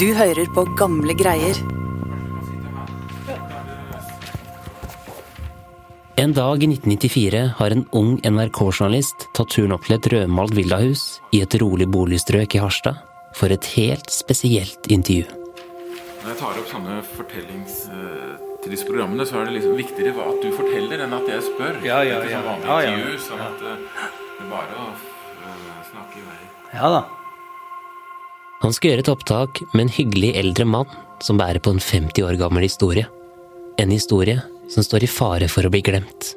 Du hører på gamle greier. En dag i 1994 har en ung NRK-journalist tatt turen opp til et rødmalt villahus i et rolig boligstrøk i Harstad for et helt spesielt intervju. Når jeg tar opp sånne fortellings eh, til disse programmene, så er det liksom viktigere at du forteller enn at jeg spør. Ja, ja, Etter ja. sånn vanlig Ja, ja. intervju, sånn at eh, det er bare å eh, snakke i vei. Ja da. Han skal gjøre et opptak med en hyggelig eldre mann som bærer på en 50 år gammel historie. En historie som står i fare for å bli glemt.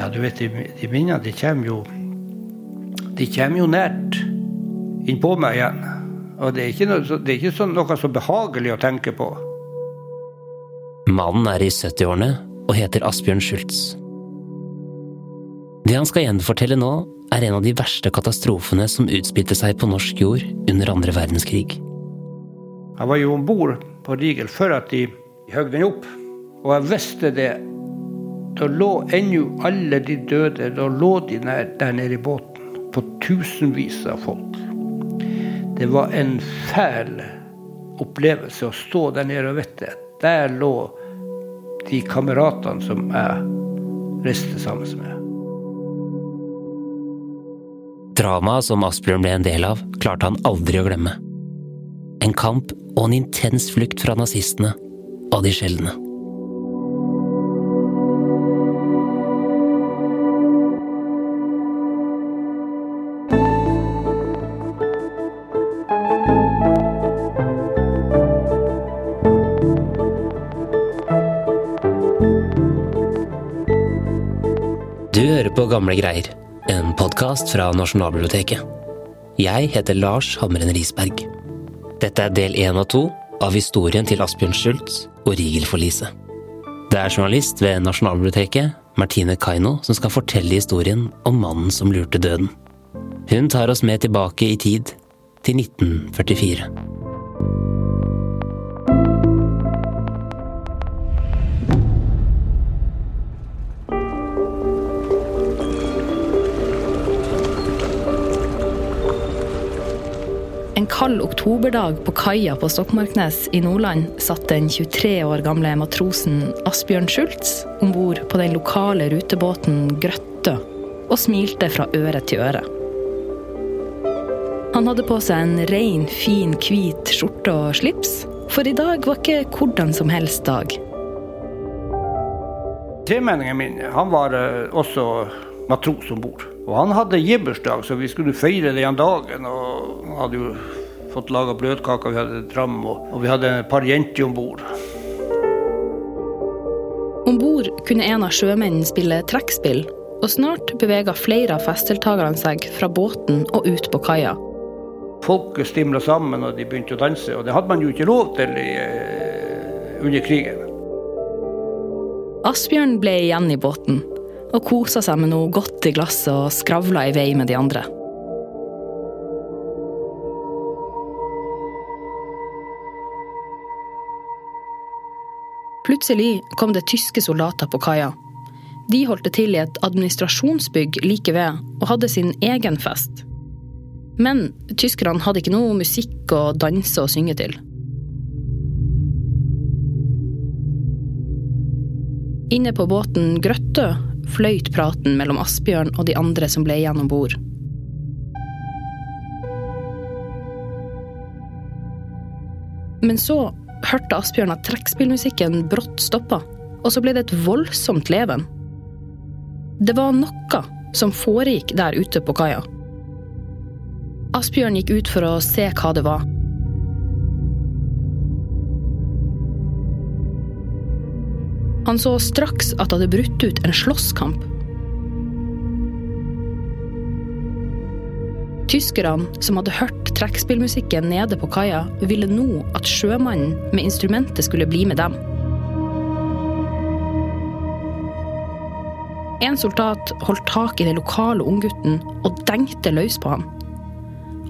Ja, du vet, de, de minnene de kommer jo De kommer jo nært innpå meg igjen. Og det er ikke, noe, det er ikke sånn, noe så behagelig å tenke på. Mannen er i 70-årene og heter Asbjørn Schultz. Det han skal gjenfortelle nå, er en av de verste katastrofene som utspilte seg på norsk jord under andre verdenskrig. Jeg var jo om bord på Rigel før at de høgde den opp. Og jeg visste det. Da lå ennå alle de døde da lå de der nede i båten. På tusenvis av folk. Det var en fæl opplevelse å stå der nede og vite der lå de kameratene som jeg reiste sammen med. Dramaet som Asbjørn ble en del av, klarte han aldri å glemme. En kamp og en intens flukt fra nazistene av de sjeldne. Gamle greier, en podkast fra Nasjonalbiblioteket. Jeg heter Lars Hamren Risberg. Dette er del én av to av historien til Asbjørn Schultz og Riegel-forliset. Det er journalist ved Nasjonalbiblioteket, Martine Kaino, som skal fortelle historien om mannen som lurte døden. Hun tar oss med tilbake i tid, til 1944. kald oktoberdag på kaia på Stokmarknes i Nordland satt den 23 år gamle matrosen Asbjørn Schultz om bord på den lokale rutebåten Grøtte og smilte fra øre til øre. Han hadde på seg en ren, fin, hvit skjorte og slips, for i dag var ikke hvordan som helst dag. Tremenningen min han var eh, også matros om bord. Og han hadde gibbersdag, så vi skulle feire den dagen. Og han hadde jo fått laga bløtkaker, vi hadde dram, og, og vi hadde et par jenter om bord. Om bord kunne en av sjømennene spille trekkspill, og snart bevega flere av festdeltakerne seg fra båten og ut på kaia. Folk stimla sammen, og de begynte å danse. Og det hadde man jo ikke lov til i, eh, under krigen. Asbjørn ble igjen i båten og kosa seg med noe godt i glasset og skravla i vei med de andre. Plutselig kom det tyske soldater på kaia. De holdt til i et administrasjonsbygg like ved og hadde sin egen fest. Men tyskerne hadde ikke noe musikk å danse og synge til. Inne på båten Grøttø fløyt praten mellom Asbjørn og de andre som ble igjen om bord. Men så hørte Asbjørn at trekkspillmusikken brått stoppa, og så ble det et voldsomt leven. Det var noe som foregikk der ute på kaia. Asbjørn gikk ut for å se hva det var. Han så straks at det hadde brutt ut en slåsskamp. Tyskerne, som hadde hørt trekkspillmusikken nede på kaia, ville nå at sjømannen med instrumentet skulle bli med dem. En soldat holdt tak i den lokale unggutten og dengte løs på ham.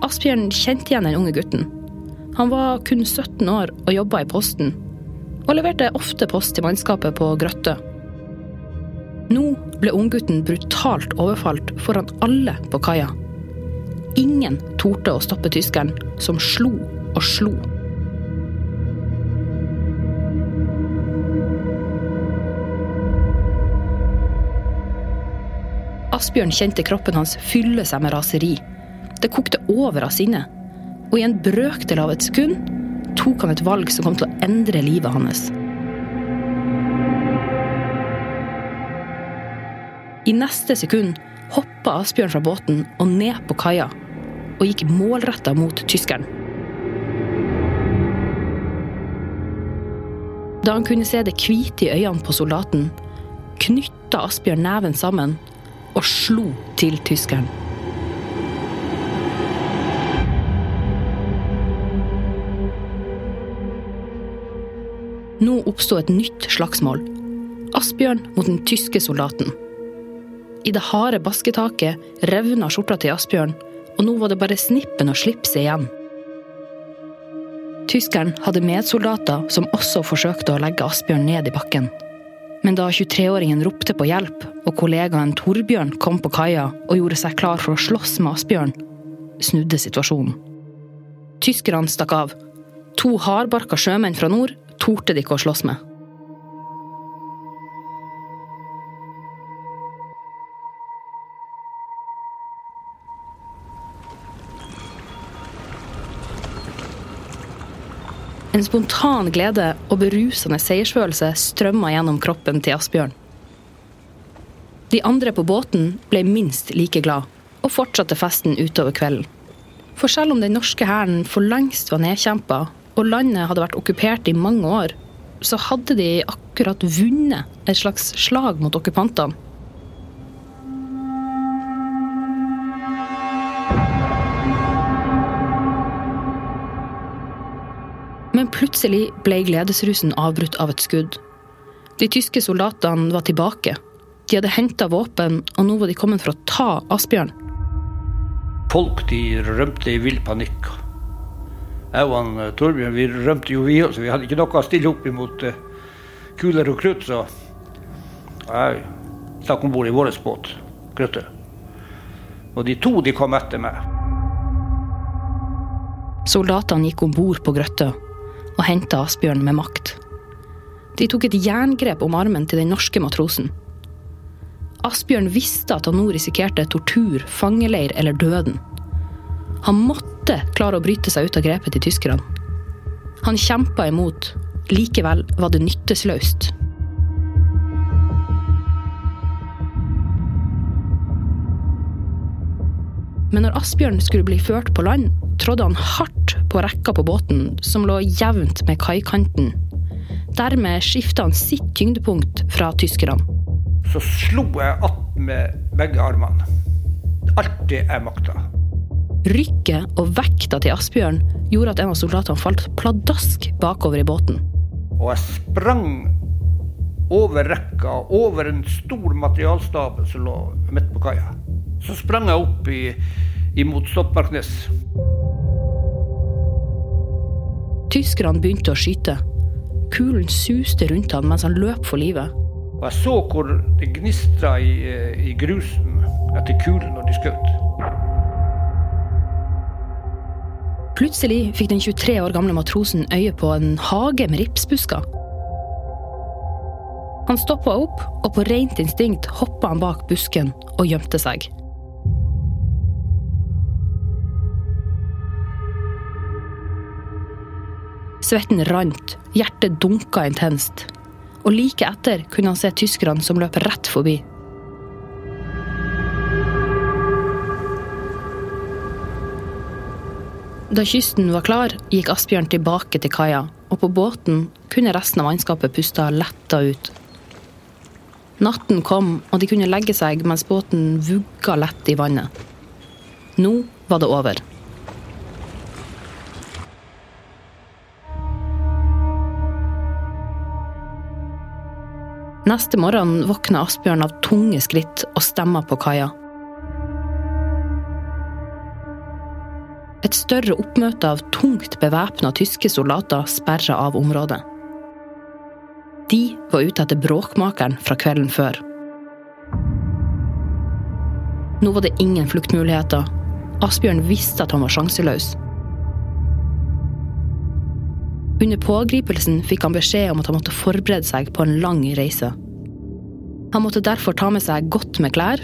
Asbjørn kjente igjen den unge gutten. Han var kun 17 år og jobba i posten. og leverte ofte post til mannskapet på Grøttø. Nå ble unggutten brutalt overfalt foran alle på kaia. Ingen torde å stoppe tyskeren, som slo og slo. Asbjørn kjente kroppen hans fylle seg med raseri. Det kokte over av sinne. Og i en brøkdel av et sekund tok han et valg som kom til å endre livet hans. I neste sekund hoppa Asbjørn fra båten og ned på kaia, og gikk målretta mot tyskeren. Da han kunne se det hvite i øynene på soldaten, knytta Asbjørn neven sammen og slo til tyskeren. Nå oppsto et nytt slagsmål. Asbjørn mot den tyske soldaten. I det harde basketaket revna skjorta til Asbjørn, og nå var det bare snippen og slipset igjen. Tyskeren hadde medsoldater som også forsøkte å legge Asbjørn ned i bakken. Men da 23-åringen ropte på hjelp, og kollegaen Torbjørn kom på kaia og gjorde seg klar for å slåss med Asbjørn, snudde situasjonen. Tyskerne stakk av. To hardbarka sjømenn fra nord torde de ikke å slåss med. En spontan glede og berusende seiersfølelse strømma gjennom kroppen til Asbjørn. De andre på båten ble minst like glad, og fortsatte festen utover kvelden. For selv om den norske hæren for lengst var nedkjempa, og landet hadde vært okkupert i mange år, så hadde de akkurat vunnet et slags slag mot okkupantene. Plutselig ble gledesrusen avbrutt av et skudd. De tyske soldatene var tilbake. De hadde henta våpen, og nå var de kommet for å ta Asbjørn. Folk de rømte i vill panikk. Jeg og han, eh, Torbjørn vi rømte jo vi også. Vi hadde ikke noe å stille opp imot uh, kuler og krutt, så jeg stakk om bord i vår båt, Grøtte. Og de to de kom etter meg. Soldatene gikk om bord på Grøtta og henta Asbjørn med makt. De tok et jerngrep om armen til den norske matrosen. Asbjørn visste at han nå risikerte tortur, fangeleir eller døden. Han måtte klare å bryte seg ut av grepet til tyskerne. Han kjempa imot. Likevel var det nyttesløst. Men når Asbjørn skulle bli ført på land, trådde han hardt på rekka på båten, som lå jevnt med kaikanten. Dermed skifta han sitt tyngdepunkt fra tyskerne. Så slo jeg att med begge armene. Alt det jeg makta. Rykket og vekta til Asbjørn gjorde at en av soldatene falt pladask bakover i båten. Og jeg sprang over rekka, over en stor materialstabel som lå midt på kaia. Så sprang jeg opp i, imot Stopparknes. Tyskerne begynte å skyte. Kulen suste rundt han mens han løp for livet. Og jeg så hvor det gnistra i, eh, i grusen etter kulen når de skjøt. Plutselig fikk den 23 år gamle matrosen øye på en hage med ripsbusker. Han stoppa opp, og på rent instinkt hoppa han bak busken og gjemte seg. Svetten rant, hjertet dunka intenst. Og like etter kunne han se tyskerne som løp rett forbi. Da kysten var klar, gikk Asbjørn tilbake til kaia, og på båten kunne resten av mannskapet puste letta ut. Natten kom, og de kunne legge seg mens båten vugga lett i vannet. Nå var det over. Neste morgen våkner Asbjørn av tunge skritt og stemmer på kaia. Et større oppmøte av tungt bevæpna tyske soldater sperrer av området. De var ute etter bråkmakeren fra kvelden før. Nå var det ingen fluktmuligheter. Asbjørn visste at han var sjanseløs. Under pågripelsen fikk han beskjed om at han måtte forberede seg på en lang reise. Han måtte derfor ta med seg godt med klær.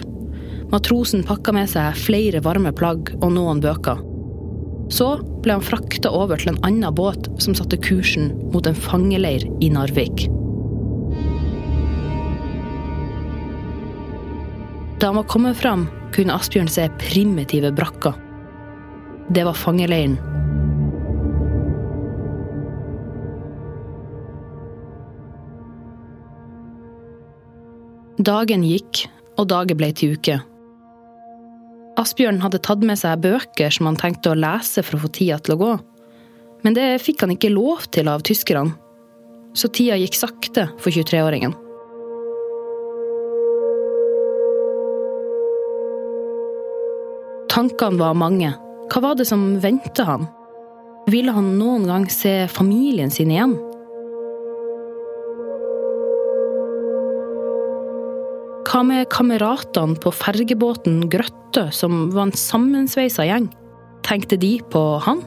Matrosen pakka med seg flere varme plagg og noen bøker. Så ble han frakta over til en annen båt som satte kursen mot en fangeleir i Narvik. Da han var kommet fram, kunne Asbjørn se primitive brakker. Det var fangeleiren Dagen gikk, og dagen ble til uke. Asbjørn hadde tatt med seg bøker som han tenkte å lese for å få tida til å gå. Men det fikk han ikke lov til av tyskerne, så tida gikk sakte for 23-åringen. Tankene var mange. Hva var det som ventet han? Ville han noen gang se familien sin igjen? Hva med kameratene på fergebåten Grøtte, som var en sammensveisa gjeng? Tenkte de på han?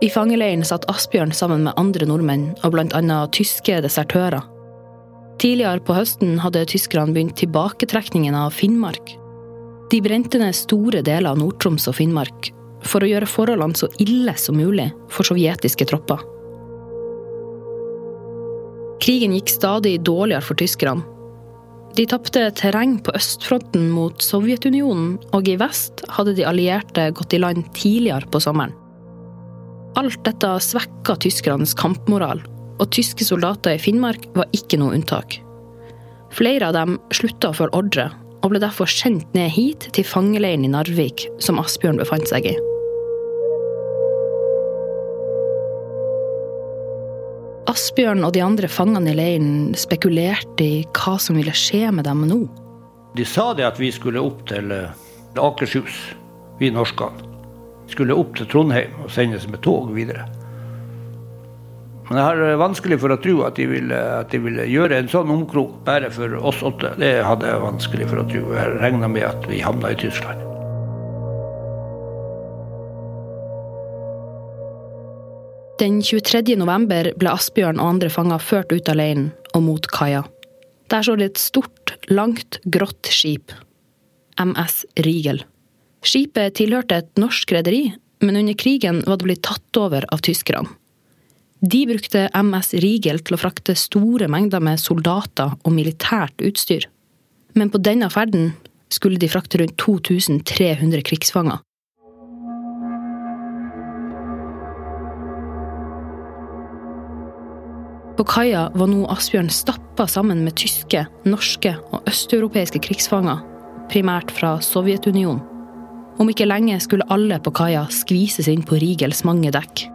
I fangeleiren satt Asbjørn sammen med andre nordmenn og annet tyske desertører. Tidligere på høsten hadde tyskerne begynt tilbaketrekningen av Finnmark. De brente ned store deler av Nord-Troms og Finnmark, for å gjøre forholdene så ille som mulig for sovjetiske tropper. Krigen gikk stadig dårligere for tyskerne. De tapte terreng på østfronten mot Sovjetunionen, og i vest hadde de allierte gått i land tidligere på sommeren. Alt dette svekka tyskernes kampmoral, og tyske soldater i Finnmark var ikke noe unntak. Flere av dem slutta å følge ordre, og ble derfor sendt ned hit til fangeleiren i Narvik, som Asbjørn befant seg i. Asbjørn og de andre fangene i leiren spekulerte i hva som ville skje med dem nå. De sa det at vi skulle opp til eh, Akershus, vi norskene. Skulle opp til Trondheim og sendes med tog videre. Men jeg har eh, vanskelig for å tro at de ville, at de ville gjøre en sånn omkrok bare for oss åtte. Det hadde jeg vanskelig for å tro. Jeg regna med at vi havna i Tyskland. Den 23. november ble Asbjørn og andre fanger ført ut av leiren og mot kaia. Der så det et stort, langt, grått skip. MS Rigel. Skipet tilhørte et norsk rederi, men under krigen var det blitt tatt over av tyskerne. De brukte MS Rigel til å frakte store mengder med soldater og militært utstyr. Men på denne ferden skulle de frakte rundt 2300 krigsfanger. På kaia var nå Asbjørn stappa sammen med tyske, norske og østeuropeiske krigsfanger, primært fra Sovjetunionen. Om ikke lenge skulle alle på kaia skvises inn på Rigels mange dekk.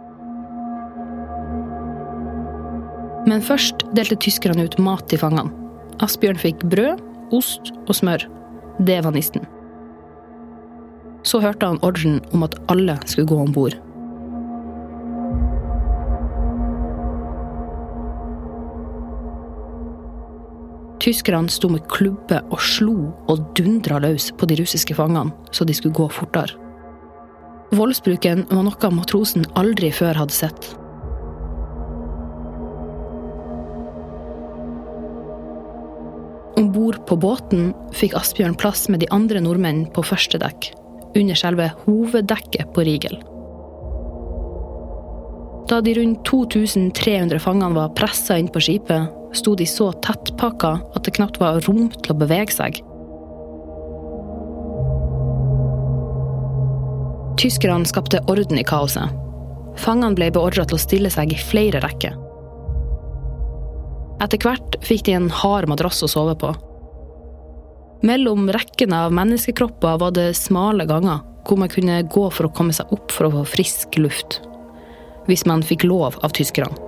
Men først delte tyskerne ut mat til fangene. Asbjørn fikk brød, ost og smør. Det var nisten. Så hørte han ordren om at alle skulle gå om bord. Tyskerne sto med klubbe og slo og dundra løs på de russiske fangene, så de skulle gå fortere. Voldsbruken var noe matrosen aldri før hadde sett. Om bord på båten fikk Asbjørn plass med de andre nordmenn på første dekk, under selve hoveddekket på Rigel. Da de rundt 2300 fangene var pressa inn på skipet, sto de så tettpakka at det knapt var rom til å bevege seg. Tyskerne skapte orden i kaoset. Fangene ble beordra til å stille seg i flere rekker. Etter hvert fikk de en hard madrass å sove på. Mellom rekkene av menneskekropper var det smale ganger hvor man kunne gå for å komme seg opp for å få frisk luft. Hvis man fikk lov av tyskerne.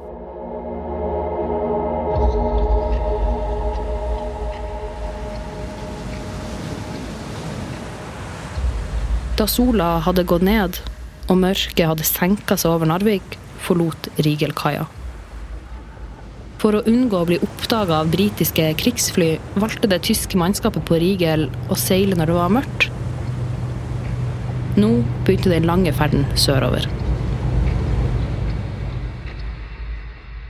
Da sola hadde gått ned og mørket hadde senka seg over Narvik, forlot Rigel-kaia. For å unngå å bli oppdaga av britiske krigsfly, valgte det tyske mannskapet på Rigel å seile når det var mørkt. Nå begynte den lange ferden sørover.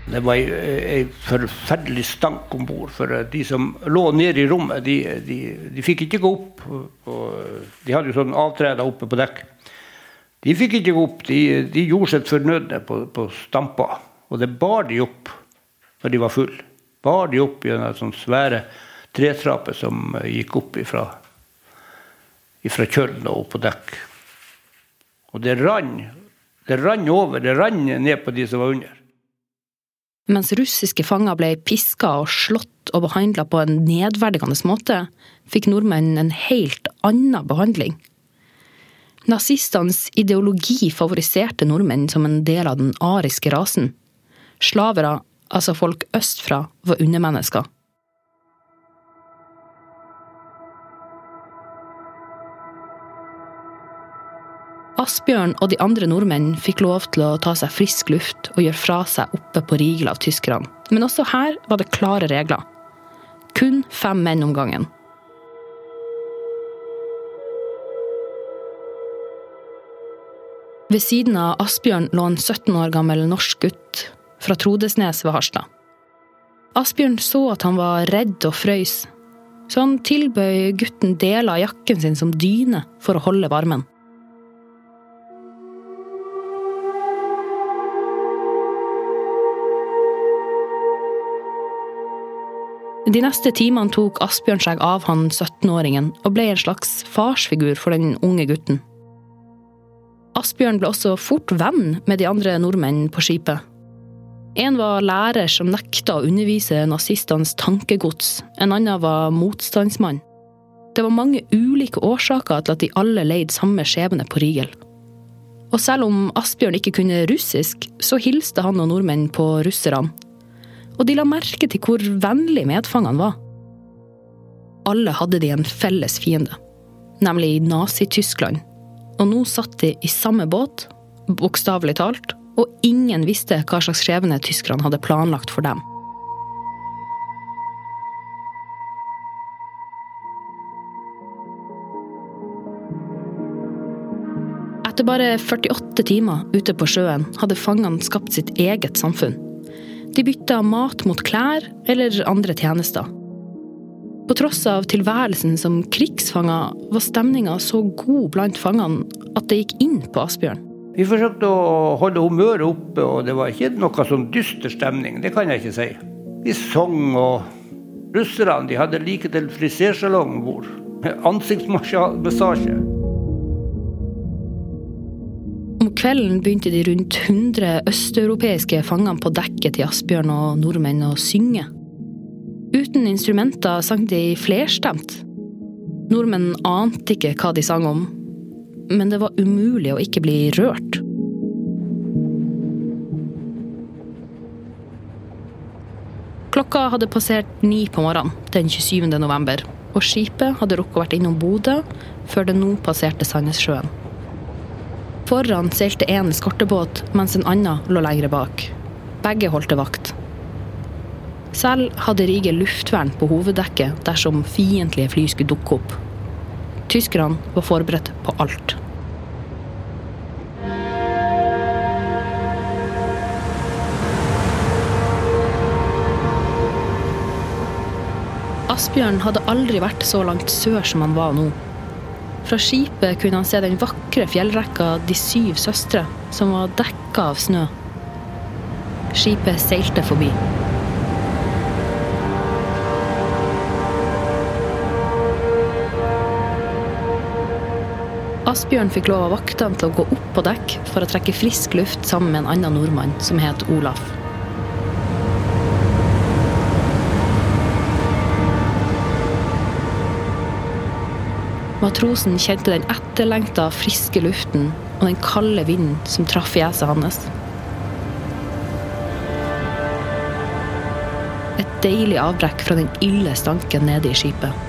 Det var ei forferdelig stank om bord. For de som lå nede i rommet, de, de, de fikk ikke gå opp. De hadde jo sånn avtreder oppe på dekk. De fikk ikke gå opp. De, de gjorde sitt fornødne på, på stampa. Og det bar de opp når de var fulle. Bar de opp gjennom sånne svære tretrapper som gikk opp ifra, ifra kjølen og opp på dekk. Og det rant det rann over. Det rant ned på de som var under. Mens russiske fanger ble piska og slått og behandla på en nedverdigende måte, fikk nordmenn en helt annen behandling. Nazistenes ideologi favoriserte nordmenn som en del av den ariske rasen. Slavere, altså folk østfra, var undermennesker. Asbjørn og de andre nordmenn fikk lov til å ta seg frisk luft og gjøre fra seg oppe på Rigel av tyskerne. Men også her var det klare regler. Kun fem menn om gangen. Ved siden av Asbjørn lå en 17 år gammel norsk gutt fra Trodesnes ved Harstad. Asbjørn så at han var redd og frøys, så han tilbød gutten deler av jakken sin som dyne for å holde varmen. De neste timene tok Asbjørn seg av han 17-åringen og ble en slags farsfigur for den unge gutten. Asbjørn ble også fort venn med de andre nordmennene på skipet. En var lærer som nekta å undervise nazistenes tankegods, en annen var motstandsmann. Det var mange ulike årsaker til at de alle leide samme skjebne på Rigel. Og selv om Asbjørn ikke kunne russisk, så hilste han og nordmenn på russerne og de la merke til hvor vennlig medfangene var. Alle hadde de en felles fiende, nemlig Nazi-Tyskland. Og nå satt de i samme båt, bokstavelig talt, og ingen visste hva slags skjebne tyskerne hadde planlagt for dem. Etter bare 48 timer ute på sjøen hadde fangene skapt sitt eget samfunn. De bytta mat mot klær eller andre tjenester. På tross av tilværelsen som krigsfanger var stemninga så god blant fangene at det gikk inn på Asbjørn. Vi forsøkte å holde humøret oppe, og det var ikke noe sånn dyster stemning. Det kan jeg ikke si. Vi sang, og russerne de hadde like til frisersalong om bord. Ansiktsmassasje. Kvelden begynte de rundt 100 østeuropeiske fangene på dekket til Asbjørn og nordmenn å synge. Uten instrumenter sang de flerstemt. Nordmenn ante ikke hva de sang om, men det var umulig å ikke bli rørt. Klokka hadde passert ni på morgenen den 27. november, og skipet hadde rukket å vært innom Bodø før det nå passerte Sandnessjøen. Foran seilte én eskortebåt, mens en annen lå lengre bak. Begge holdte vakt. Selv hadde Rige luftvern på hoveddekket dersom fiendtlige fly skulle dukke opp. Tyskerne var forberedt på alt. Asbjørn hadde aldri vært så langt sør som han var nå. Fra skipet kunne han se den vakre fjellrekka De syv søstre, som var dekka av snø. Skipet seilte forbi. Asbjørn fikk lov av vaktene til å gå opp på dekk for å trekke frisk luft sammen med en annen nordmann som het Olaf. Matrosen kjente den etterlengta, friske luften og den kalde vinden som traff fjeset hans. Et deilig avbrekk fra den ille stanken nede i skipet.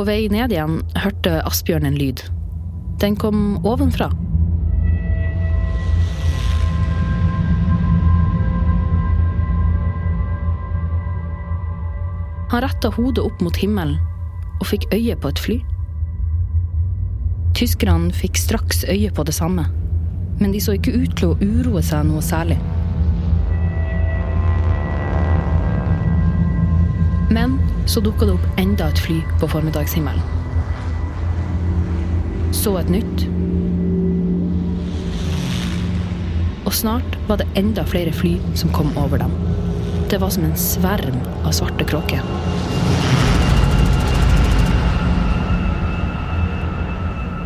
På vei ned igjen hørte Asbjørn en lyd. Den kom ovenfra. Han retta hodet opp mot himmelen og fikk øye på et fly. Tyskerne fikk straks øye på det samme, men de så ikke ut til å uroe seg noe særlig. Men så dukka det opp enda et fly på formiddagshimmelen. Så et nytt. Og snart var det enda flere fly som kom over dem. Det var som en sverm av svarte kråker.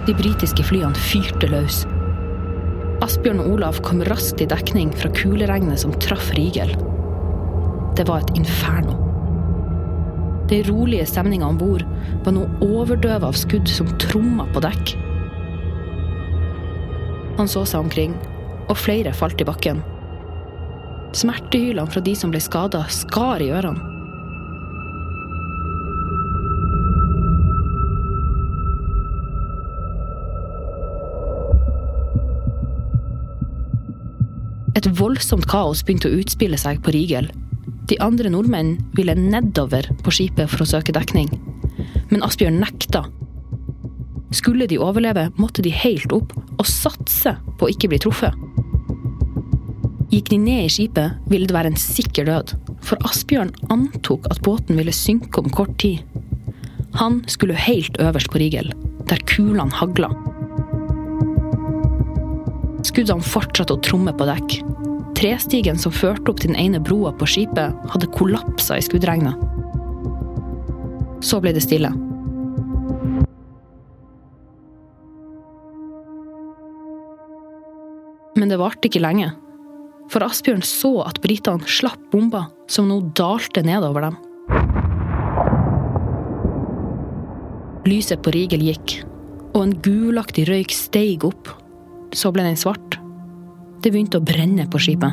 De britiske flyene fyrte løs. Asbjørn og Olav kom raskt i dekning fra kuleregnet som traff Rigel. Det var et inferno. Den rolige stemninga om bord var nå overdøva av skudd som tromma på dekk. Han så seg omkring, og flere falt i bakken. Smertehylene fra de som ble skada, skar i ørene. Et voldsomt kaos begynte å utspille seg på Rigel. De andre nordmenn ville nedover på skipet for å søke dekning. Men Asbjørn nekta. Skulle de overleve, måtte de helt opp og satse på å ikke bli truffet. Gikk de ned i skipet, ville det være en sikker død, for Asbjørn antok at båten ville synke om kort tid. Han skulle helt øverst på Rigel, der kulene hagla. Skuddene fortsatte å tromme på dekk. Trestigen som førte opp til den ene broa på skipet, hadde kollapsa i skuddregnet. Så ble det stille. Men det varte ikke lenge. For Asbjørn så at britene slapp bomba som nå dalte nedover dem. Lyset på Rigel gikk, og en gulaktig røyk steig opp. Så ble den svart. Det begynte å brenne på skipet.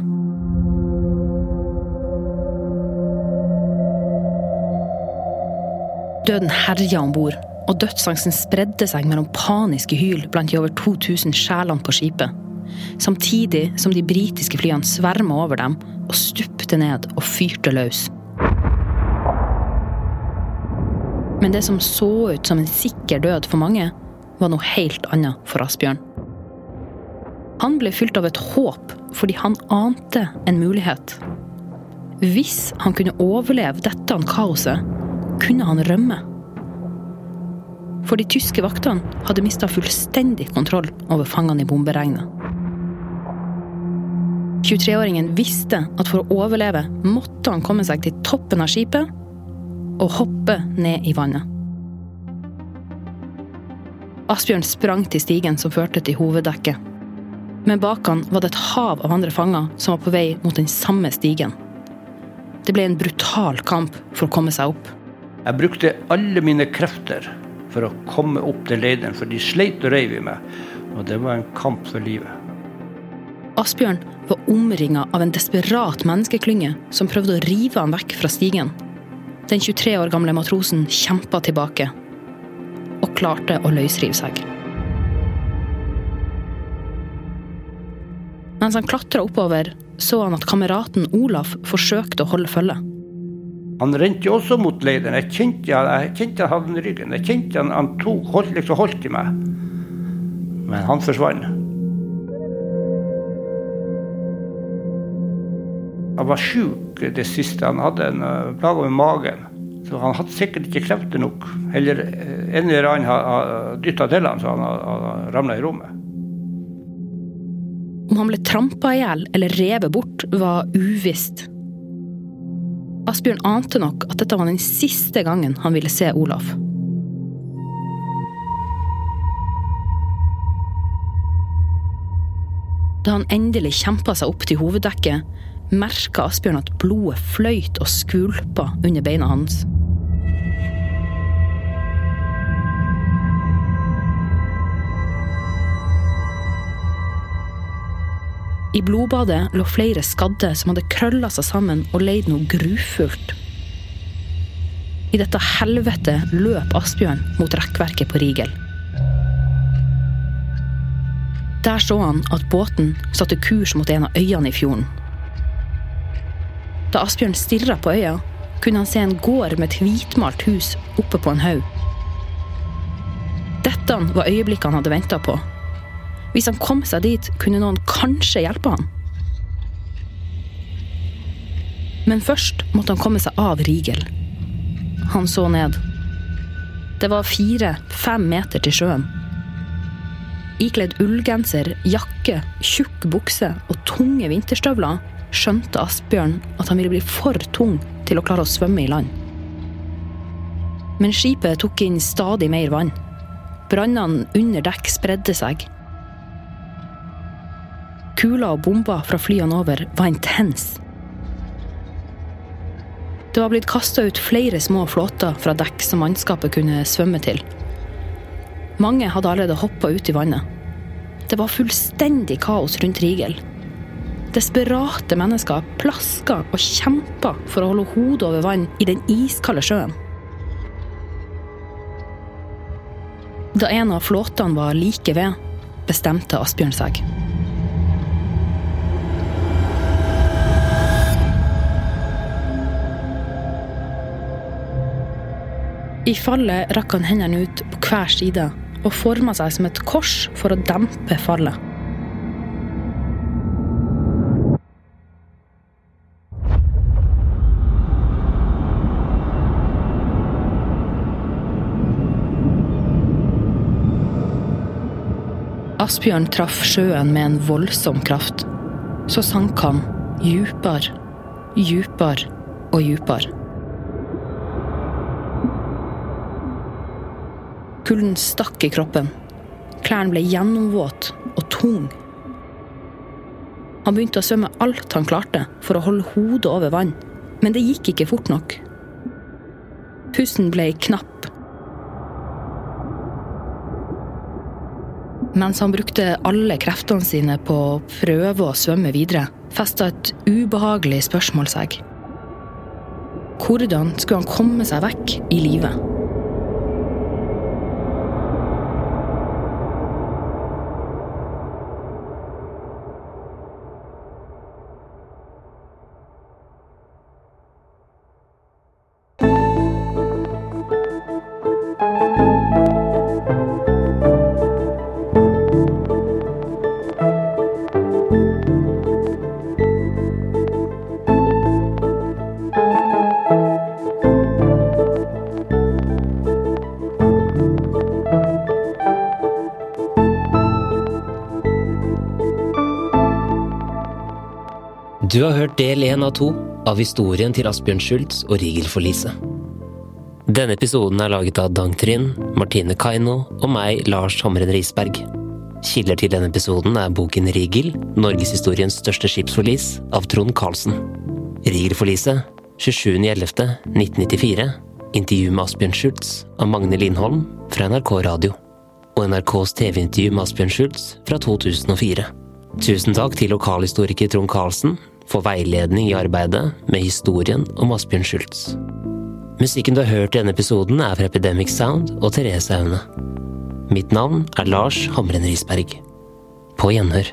Døden herja om bord, og dødsangsten spredde seg mellom paniske hyl blant de over 2000 sjelene på skipet. Samtidig som de britiske flyene sverma over dem og stupte ned og fyrte løs. Men det som så ut som en sikker død for mange, var noe helt annet for Asbjørn. Han ble fylt av et håp fordi han ante en mulighet. Hvis han kunne overleve dette kaoset, kunne han rømme. For de tyske vaktene hadde mista fullstendig kontroll over fangene i bomberegnet. 23-åringen visste at for å overleve måtte han komme seg til toppen av skipet og hoppe ned i vannet. Asbjørn sprang til stigen som førte til hoveddekket. Men bak han var det et hav av andre fanger som var på vei mot den samme stigen. Det ble en brutal kamp for å komme seg opp. Jeg brukte alle mine krefter for å komme opp til leideren, for de sleit og reiv i meg. Og det var en kamp for livet. Asbjørn var omringa av en desperat menneskeklynge som prøvde å rive ham vekk fra stigen. Den 23 år gamle matrosen kjempa tilbake, og klarte å løsrive seg. Mens han klatra oppover, så han at kameraten Olaf forsøkte å holde følge. Han rente også mot leiren. Jeg kjente, jeg kjente han hadde den i ryggen. Jeg kjente han, han tok, holdt, liksom holdt i meg. Men han forsvant. Han var sjuk det siste. Han hadde en uh, plage med magen. Så han hadde sikkert ikke krefter nok. Eller uh, en eller annen har dytta til han, så han har ramla i rommet. Om han ble trampa i hjel eller revet bort, var uvisst. Asbjørn ante nok at dette var den siste gangen han ville se Olaf. Da han endelig kjempa seg opp til hoveddekket, merka Asbjørn at blodet fløyt og skvulpa under beina hans. I blodbadet lå flere skadde som hadde krølla seg sammen og leid noe grufullt. I dette helvete løp Asbjørn mot rekkverket på Rigel. Der så han at båten satte kurs mot en av øyene i fjorden. Da Asbjørn stirra på øya, kunne han se en gård med et hvitmalt hus oppe på en haug. Dette var øyeblikket han hadde venta på. Hvis han kom seg dit, kunne noen kanskje hjelpe han. Men først måtte han komme seg av Rigel. Han så ned. Det var fire-fem meter til sjøen. Ikledd ullgenser, jakke, tjukk bukse og tunge vinterstøvler skjønte Asbjørn at han ville bli for tung til å klare å svømme i land. Men skipet tok inn stadig mer vann. Brannene under dekk spredde seg. Kuler og bomber fra flyene over var intens. Det var blitt kasta ut flere små flåter fra dekk som mannskapet kunne svømme til. Mange hadde allerede hoppa ut i vannet. Det var fullstendig kaos rundt Rigel. Desperate mennesker plaska og kjempa for å holde hodet over vann i den iskalde sjøen. Da en av flåtene var like ved, bestemte Asbjørn seg. I fallet rakk han hendene ut på hver side og forma seg som et kors for å dempe fallet. Asbjørn traff sjøen med en voldsom kraft. Så sank han djupere, djupere og djupere. Kulden stakk i kroppen. Klærne ble gjennomvåte og tung. Han begynte å svømme alt han klarte for å holde hodet over vann, men det gikk ikke fort nok. Pusten ble knapp. Mens han brukte alle kreftene sine på å prøve å svømme videre, festa et ubehagelig spørsmål seg. Hvordan skulle han komme seg vekk i live? Du har hørt del én av to av historien til Asbjørn Schultz og Rigel-forliset. Denne episoden er laget av Dang Trinn, Martine Kaino og meg, Lars Hamren Risberg. Kilder til denne episoden er boken Rigel, norgeshistoriens største skipsforlis, av Trond Karlsen. Rigel-forliset, 27.11.1994. Intervju med Asbjørn Schultz av Magne Lindholm fra NRK Radio. Og NRKs TV-intervju med Asbjørn Schultz fra 2004. Tusen takk til lokalhistoriker Trond Karlsen for veiledning i arbeidet med historien om Asbjørn Schultz. Musikken du har hørt i denne episoden er fra Epidemic Sound og Therese Aune. Mitt navn er Lars Hamren Risberg. På gjenhør.